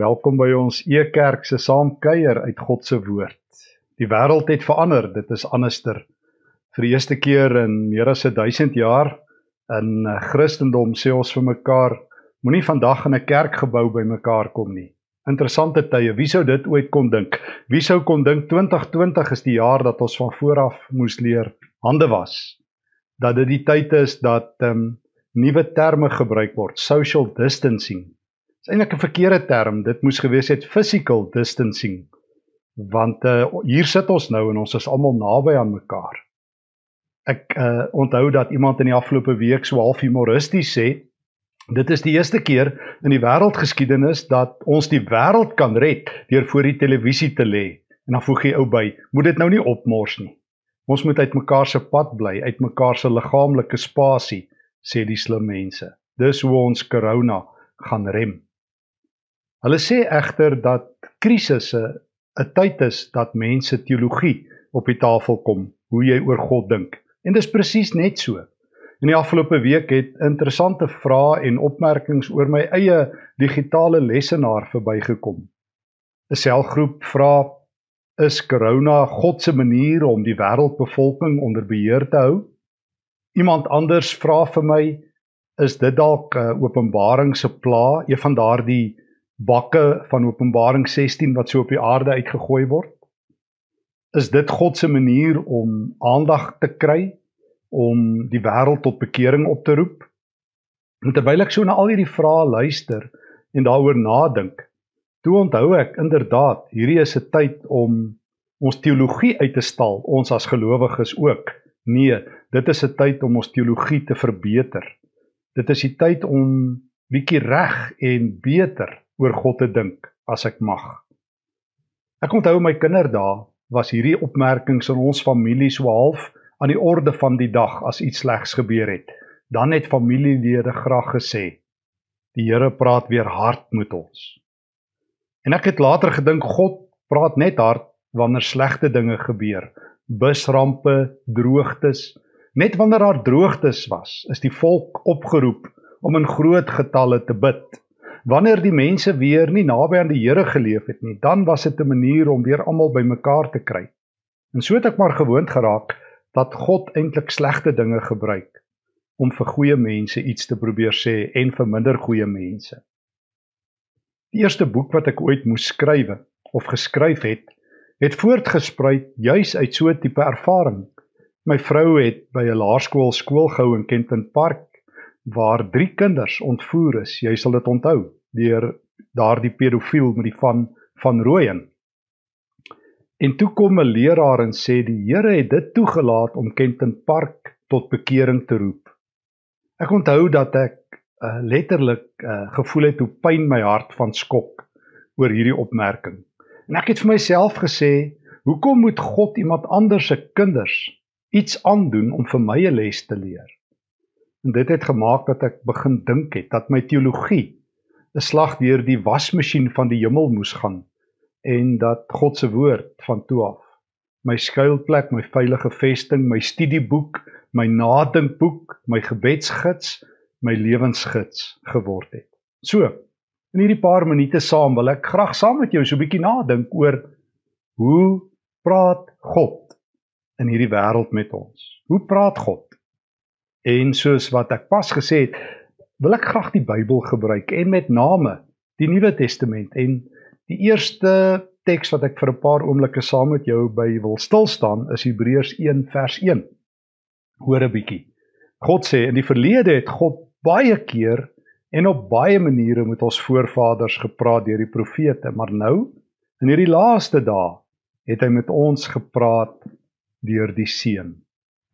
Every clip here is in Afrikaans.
Welkom by ons Ekerk se saamkuier uit God se woord. Die wêreld het verander, dit is anderster. Vir die eerste keer in meer as 1000 jaar in eh, Christendom sê ons vir mekaar, moenie vandag in 'n kerkgebou by mekaar kom nie. Interessante tye. Wie sou dit ooit kon dink? Wie sou kon dink 2020 is die jaar dat ons van vooraf moes leer hande was? Dat dit die tyd is dat ehm um, nuwe terme gebruik word, social distancing is eintlik 'n verkeerde term. Dit moes gewees het physical distancing. Want uh hier sit ons nou en ons is almal naby aan mekaar. Ek uh onthou dat iemand in die afgelope week so half humoristies sê dit is die eerste keer in die wêreldgeskiedenis dat ons die wêreld kan red deur voor die televisie te lê. En dan voeg hy ou by, moet dit nou nie opmors nie. Ons moet uit mekaar se pad bly, uit mekaar se liggaamlike spasie, sê die slim mense. Dis hoe ons corona gaan rem. Hulle sê egter dat krisisse 'n tyd is dat mense teologie op die tafel kom, hoe jy oor God dink. En dis presies net so. In die afgelope week het interessante vrae en opmerkings oor my eie digitale lesenaar verbygekom. 'n Selgroep vra: Is corona God se manier om die wêreldbevolking onder beheer te hou? Iemand anders vra vir my: Is dit dalk 'n Openbaring se pla, een van daardie bakke van Openbaring 16 wat so op die aarde uitgegooi word? Is dit God se manier om aandag te kry om die wêreld tot bekering op te roep? En terwyl ek so na al hierdie vrae luister en daaroor nadink, toe onthou ek inderdaad, hierdie is 'n tyd om ons teologie uit te stal, ons as gelowiges ook. Nee, dit is 'n tyd om ons teologie te verbeter. Dit is die tyd om bietjie reg en beter oor God te dink as ek mag. Ek onthou my kinderdae was hierdie opmerkings in ons familie so half aan die orde van die dag as iets slegs gebeur het. Dan het familielede graag gesê: "Die Here praat weer hard met ons." En ek het later gedink God praat net hard wanneer slegte dinge gebeur. Busrampe, droogtes, net wanneer daar droogtes was, is die volk opgeroep om in groot getalle te bid wanneer die mense weer nie naby aan die Here geleef het nie, dan was dit 'n manier om weer almal bymekaar te kry. En so het ek maar gewoond geraak dat God eintlik slegte dinge gebruik om vir goeie mense iets te probeer sê en vir minder goeie mense. Die eerste boek wat ek ooit moes skryf of geskryf het, het voortgespruit juis uit so 'n tipe ervaring. My vrou het by 'n laerskool skool gehou in Kenton Park waar drie kinders ontvoer is. Jy sal dit onthou deur daardie pedofiel met die van van Rooyen. En toe kom 'n leraar en sê die Here het dit toegelaat om Kenton Park tot bekering te roep. Ek onthou dat ek uh, letterlik uh, gevoel het hoe pyn my hart van skok oor hierdie opmerking. En ek het vir myself gesê, hoekom moet God iemand anders se kinders iets aandoen om vir my 'n les te leer? En dit het gemaak dat ek begin dink het dat my teologie 'n slag deur die wasmasjien van die hemel moes gaan en dat God se woord van toe af my skuilplek, my veilige vesting, my studieboek, my nadinkboek, my gebedsgids, my lewensgids geword het. So, in hierdie paar minute saam wil ek graag saam met jou so 'n bietjie nadink oor hoe praat God in hierdie wêreld met ons? Hoe praat God? En soos wat ek pas gesê het, wil ek graag die Bybel gebruik en met name die Nuwe Testament en die eerste teks wat ek vir 'n paar oomblikke saam met jou by wil stil staan is Hebreërs 1 vers 1. Hoor 'n bietjie. God sê in die verlede het God baie keer en op baie maniere met ons voorvaders gepraat deur die profete, maar nou in hierdie laaste dae het hy met ons gepraat deur die Seun.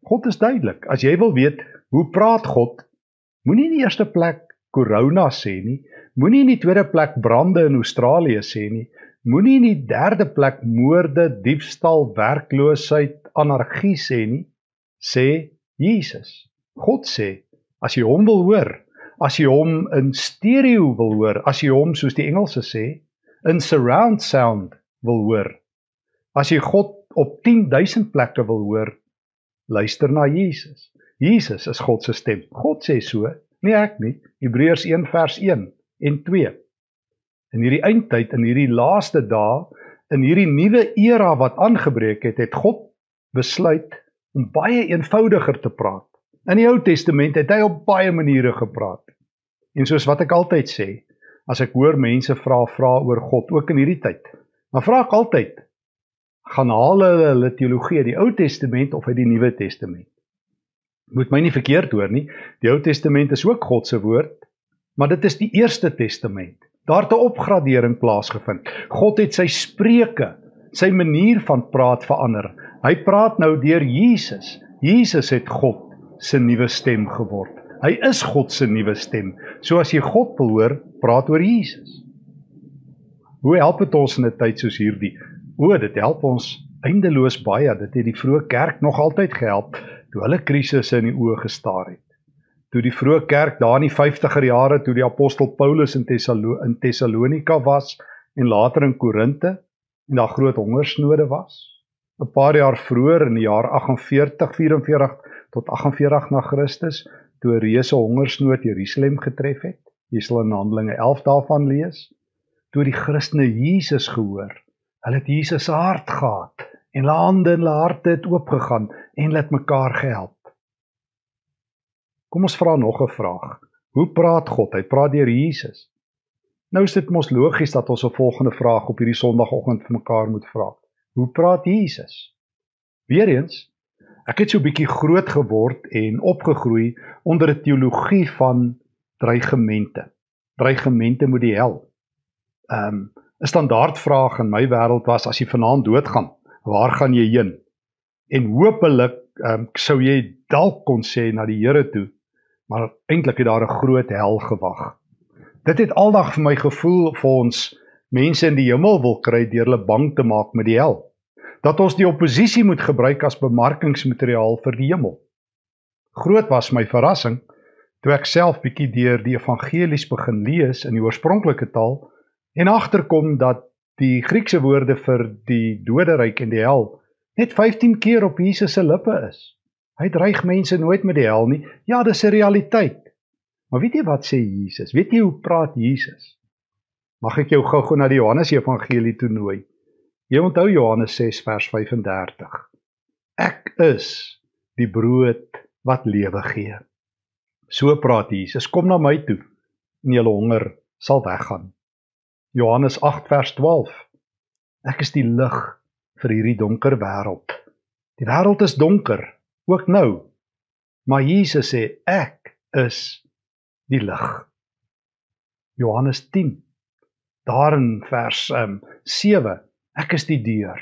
God is duidelik. As jy wil weet hoe praat God, moenie in die eerste plek corona sê nie, moenie in die tweede plek brande in Australië sê nie, moenie in die derde plek moorde, diefstal, werkloosheid, anargie sê nie. Sê Jesus. God sê, as jy hom wil hoor, as jy hom in stereo wil hoor, as jy hom soos die Engelse sê, in surround sound wil hoor. As jy God op 10000 plekke wil hoor, luister na Jesus. Jesus is God se stem. God sê so, nie ek nie. Hebreërs 1 vers 1 en 2. In hierdie eindtyd, in hierdie laaste dae, in hierdie nuwe era wat aangebreek het, het God besluit om baie eenvoudiger te praat. In die Ou Testament het hy op baie maniere gepraat. En soos wat ek altyd sê, as ek hoor mense vra vra oor God ook in hierdie tyd, dan vra ek altyd gaan haal hulle hulle teologie uit die Ou Testament of uit die Nuwe Testament? Moet my nie verkeerd hoor nie. Die Ou Testament is ook God se woord, maar dit is die Eerste Testament. Daar het 'n opgradering plaasgevind. God het sy spreuke, sy manier van praat verander. Hy praat nou deur Jesus. Jesus het God se nuwe stem geword. Hy is God se nuwe stem. So as jy God wil hoor, praat oor Jesus. Hoe help dit ons in 'n tyd soos hierdie? O, dit help ons eindeloos baie. Dit het die vroeë kerk nog altyd gehelp toe hulle krisisse in die oë gestaar het. Toe die vroeë kerk daar in die 50er jare toe die apostel Paulus in Tessalo in Tessalonika was en later in Korinte en daar groot hongersnode was. 'n Paar jaar vroeër in die jaar 48 44 tot 48 na Christus toe 'n reuse hongersnood Jerusalem getref het. Jy sal in Handelinge 11 daarvan lees. Toe die Christene Jesus gehoor, hulle het Jesus se hart gehad en hulle hande en hulle harte het oopgegaan en hulle het mekaar gehelp. Kom ons vra nog 'n vraag. Hoe praat God? Hy praat deur Jesus. Nou is dit mos logies dat ons 'n volgende vraag op hierdie Sondagoggend vir mekaar moet vra. Hoe praat Jesus? Weereens, Ek het so 'n bietjie groot geword en opgegroei onder 'n teologie van dreigemente. Dreigemente met die hel. Ehm um, 'n standaardvraag in my wêreld was as jy vanaand doodgaan, waar gaan jy heen? En hopelik um, sou jy dalk kon sê na die Here toe, maar eintlik het daar 'n groot hel gewag. Dit het aldag vir my gevoel vir ons mense in die hemel wil kry deur hulle bang te maak met die hel dat ons die oppositie moet gebruik as bemarkingsmateriaal vir die hemel. Groot was my verrassing toe ek self bietjie deur die evangelies begin lees in die oorspronklike taal en agterkom dat die Griekse woorde vir die doderyk en die hel net 15 keer op Jesus se lippe is. Hy dreig mense nooit met die hel nie. Ja, dis 'n realiteit. Maar weet jy wat sê Jesus? Weet jy hoe praat Jesus? Mag ek jou gou-gou na die Johannes Evangelie toe nooi? Jy onthou Johannes 6 vers 35. Ek is die brood wat lewe gee. So praat Jesus, kom na my toe en julle honger sal weggaan. Johannes 8 vers 12. Ek is die lig vir hierdie donker wêreld. Die wêreld is donker, ook nou. Maar Jesus sê ek is die lig. Johannes 10 daar in vers um, Ek is die deur.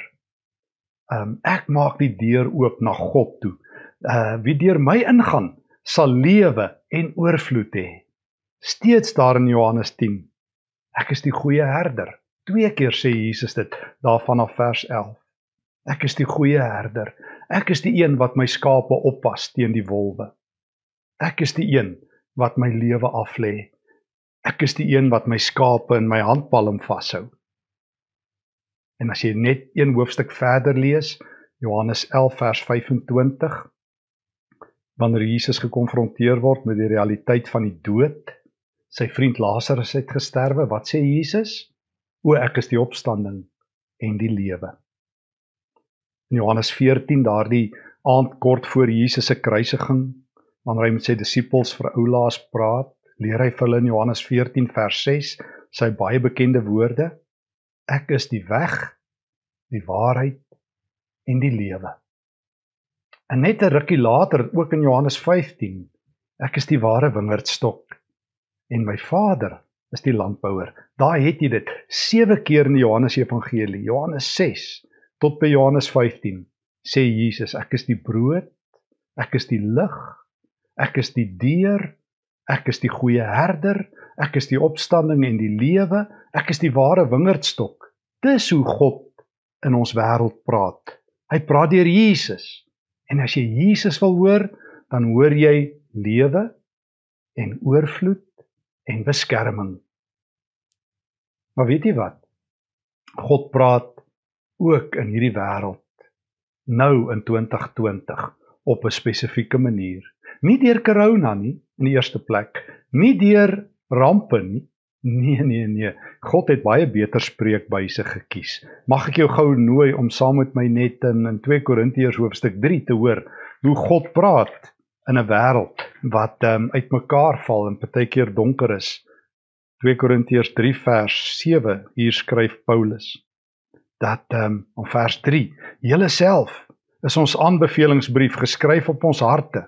Um ek maak die deur oop na God toe. Uh wie deur my ingaan, sal lewe en oorvloed hê. Steeds daar in Johannes 10. Ek is die goeie herder. Twee keer sê Jesus dit daarvan af vers 11. Ek is die goeie herder. Ek is die een wat my skape oppas teen die wolwe. Ek is die een wat my lewe aflê. Ek is die een wat my skape in my handpalm vashou. En as jy net een hoofstuk verder lees, Johannes 11 vers 25, wanneer Jesus gekonfronteer word met die realiteit van die dood, sy vriend Lazarus het gesterwe, wat sê Jesus? O ek is die opstanding en die lewe. In Johannes 14 daardie aand kort voor Jesus se kruisiging, wanneer hy met sy disippels vir oulaas praat, leer hy vir hulle in Johannes 14 vers 6 sy baie bekende woorde: Ek is die weg, die waarheid en die lewe. En net 'n rukkie later, ook in Johannes 15, ek is die ware wingerdstok en my Vader is die landbouer. Daai het jy dit 7 keer in die Johannes Evangelie. Johannes 6 tot by Johannes 15 sê Jesus, ek is die brood, ek is die lig, ek is die deur, ek is die goeie herder, ek is die opstanding en die lewe, ek is die ware wingerdstok. Dis hoe God in ons wêreld praat. Hy praat deur Jesus. En as jy Jesus wil hoor, dan hoor jy lewe en oorvloed en beskerming. Maar weet jy wat? God praat ook in hierdie wêreld nou in 2020 op 'n spesifieke manier. Nie deur corona nie in die eerste plek, nie deur rampe nie, Nee, nee, nee. God het baie beter spreekbuise gekies. Mag ek jou gou nooi om saam met my net in in 2 Korintiërs hoofstuk 3 te hoor hoe God praat in 'n wêreld wat ehm um, uitmekaar val en partykeer donker is. 2 Korintiërs 3 vers 7 hier skryf Paulus dat ehm um, om vers 3 julle self is ons aanbevelingsbrief geskryf op ons harte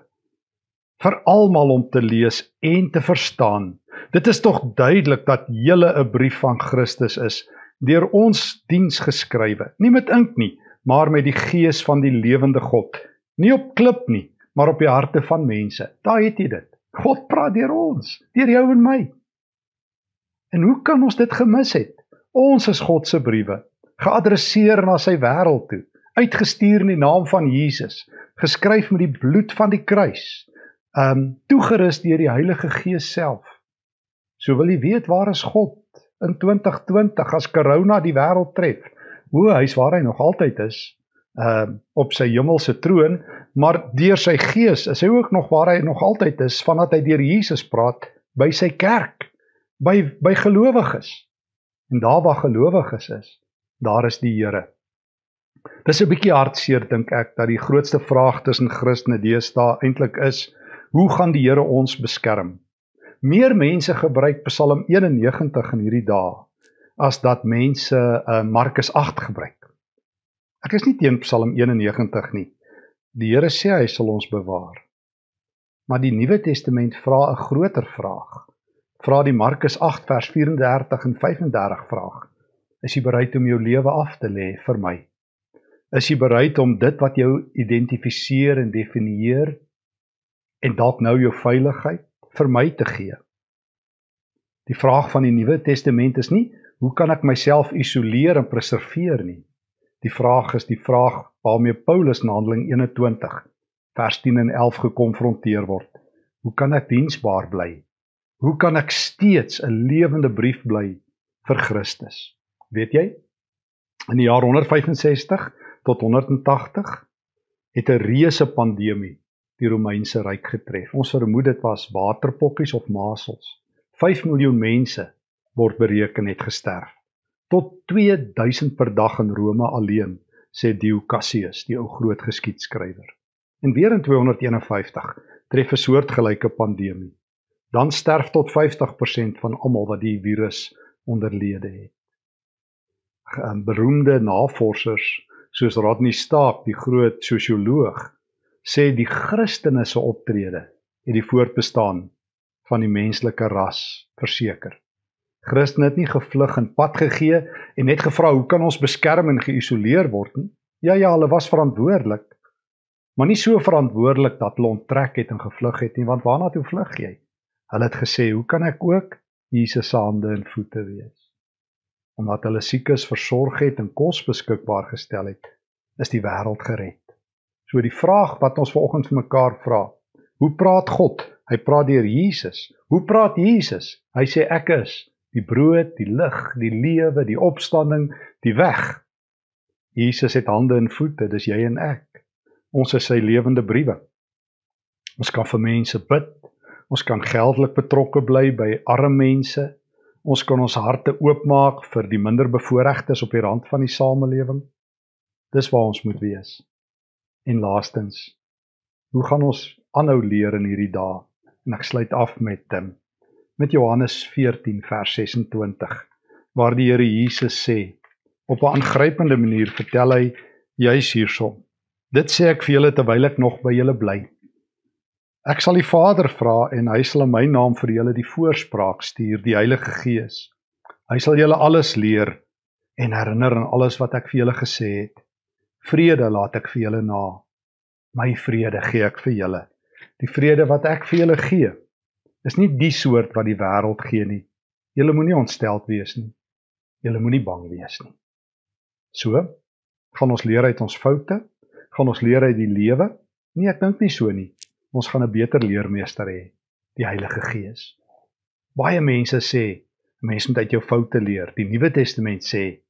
vir almal om te lees en te verstaan. Dit is tog duidelik dat julle 'n brief van Christus is deur ons diens geskrywe, nie met ink nie, maar met die gees van die lewende God, nie op klip nie, maar op die harte van mense. Daar het jy dit. God praat deur ons, deur jou en my. En hoe kan ons dit gemis het? Ons is God se briewe, geadresseer na sy wêreld toe, uitgestuur in die naam van Jesus, geskryf met die bloed van die kruis, um toegerus deur die Heilige Gees self. So wil jy weet waar is God in 2020 as corona die wêreld tref? Hoe hy's waar hy nog altyd is, uh op sy hemelse troon, maar deur sy gees is hy ook nog waar hy nog altyd is vandat hy deur Jesus praat by sy kerk, by by gelowiges. En daar waar gelowiges is, daar is die Here. Dis 'n bietjie hartseer dink ek dat die grootste vraag tussen Christene deesdae eintlik is, hoe gaan die Here ons beskerm? Meer mense gebruik Psalm 91 in hierdie dae as dat mense uh, Markus 8 gebruik. Ek is nie teen Psalm 91 nie. Die Here sê hy sal ons bewaar. Maar die Nuwe Testament vra 'n groter vraag. Vra die Markus 8 vers 34 en 35 vraag. Is jy bereid om jou lewe af te lê vir my? Is jy bereid om dit wat jou identifiseer en definieer en dalk nou jou veiligheid vir my te gee? Die vraag van die Nuwe Testament is nie hoe kan ek myself isoleer en preserveer nie. Die vraag is die vraag waarmee Paulus in Handeling 21 vers 10 en 11 gekonfronteer word. Hoe kan ek diensbaar bly? Hoe kan ek steeds 'n lewende brief bly vir Christus? Weet jy? In die jaar 165 tot 180 het 'n reuse pandemie die Romeinse ryk getref. Ons vermoed dit was waterpokkies of masels. 5 miljoen mense word bereken het gesterf tot 2000 per dag in Rome alleen, sê Dio Cassius, die ou groot geskiedskrywer. En weer in 251 tref 'n soortgelyke pandemie. Dan sterf tot 50% van almal wat die virus onderlede het. Ehm, beroemde navorsers soos Rodney Stark, die groot sosioloog, sê die Christene se optrede het die voortbestaan van die menslike ras verseker. Christen het nie gevlug en pad gegee en net gevra hoe kan ons beskerm en geïsoleer word nie. Ja ja, hulle was verantwoordelik. Maar nie so verantwoordelik dat hulle onttrek het en gevlug het nie, want waarna toe vlug jy? Hulle het gesê, "Hoe kan ek ook Jesus se hande en voete wees?" Omdat hulle siekes versorg het en kos beskikbaar gestel het, is die wêreld gered. So die vraag wat ons vanoggend vir mekaar vra, hoe praat God? Hy praat deur Jesus. Hoe praat Jesus? Hy sê ek is die brood, die lig, die lewe, die opstanding, die weg. Jesus het hande en voete, dis jy en ek. Ons is sy lewende briewe. Ons kan vir mense bid. Ons kan geldelik betrokke bly by arme mense. Ons kan ons harte oopmaak vir die minderbevoorregtes op die rand van die samelewing. Dis waar ons moet wees. En laastens, hoe gaan ons aanhou leer in hierdie dae? En ek sluit af met dit met Johannes 14 vers 26 waar die Here Jesus sê op 'n aangrypende manier vertel hy juis hierso. Dit sê ek vir julle terwyl ek nog by julle bly. Ek sal die Vader vra en hy sal in my naam vir julle die voorspraak stuur die Heilige Gees. Hy sal julle alles leer en herinner aan alles wat ek vir julle gesê het. Vrede laat ek vir julle na. My vrede gee ek vir julle. Die vrede wat ek vir julle gee is nie die soort wat die wêreld gee nie. Julle moenie ontsteld wees nie. Julle moenie bang wees nie. So, gaan ons leer uit ons foute? Gaan ons leer uit die lewe? Nee, ek dink nie so nie. Ons gaan 'n beter leermeester hê, die Heilige Gees. Baie mense sê, mense moet uit jou foute leer. Die Nuwe Testament sê,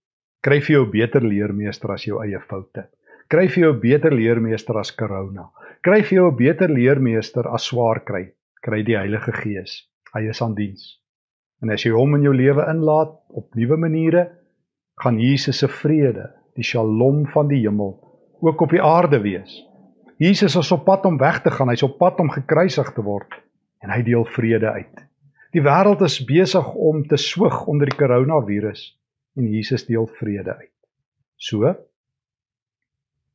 kry vir jou 'n beter leermeester as jou eie foute. Kry vir jou 'n beter leermeester as corona. Kry vir jou 'n beter leermeester as swaar kry kry die Heilige Gees. Hy is aan diens. En as jy hom in jou lewe inlaat op nuwe maniere, gaan Jesus se vrede, die Shalom van die hemel, ook op die aarde wees. Jesus is op pad om weg te gaan, hy's op pad om gekruisig te word en hy deel vrede uit. Die wêreld is besig om te swyg onder die koronavirus en Jesus deel vrede uit. So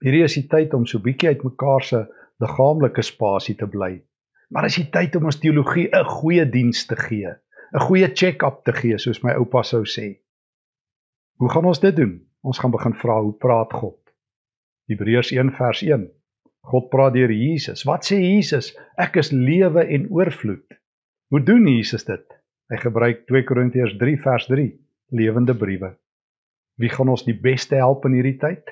hierdie is die tyd om so bietjie uit mekaar se liggaamlike spasie te bly. Maar is die tyd om ons teologie 'n goeie diens te gee, 'n goeie check-up te gee soos my oupa sou sê. Hoe gaan ons dit doen? Ons gaan begin vra hoe praat God? Hebreërs 1 vers 1. God praat deur Jesus. Wat sê Jesus? Ek is lewe en oorvloed. Hoe doen Jesus dit? Hy gebruik 2 Korintiërs 3 vers 3, lewende briewe. Wie gaan ons die beste help in hierdie tyd?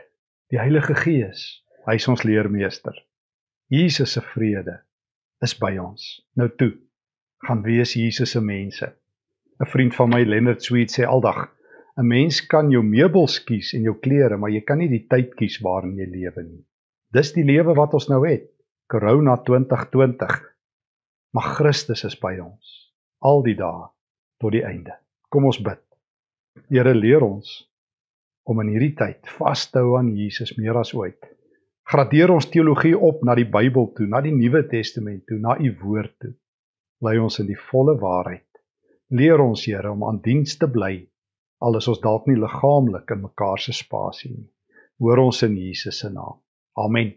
Die Heilige Gees. Hy is ons leermeester. Jesus se vrede is by ons. Nou toe, gaan wees Jesus se mense. 'n Vriend van my, Leonard Sweet, sê aldag: "’n Mens kan jou meubels kies en jou klere, maar jy kan nie die tyd kies waarin jy lewe nie." Dis die lewe wat ons nou het. Corona 2020 Maar Christus is by ons al die dae tot die einde. Kom ons bid. Here leer ons om in hierdie tyd vas te hou aan Jesus meer as ooit. Gradeer ons teologie op na die Bybel toe, na die Nuwe Testament toe, na u woord toe. Lei ons in die volle waarheid. Leer ons Here om aan diens te bly al is ons dalk nie liggaamlik in mekaar se spasie nie. Hoor ons in Jesus se naam. Amen.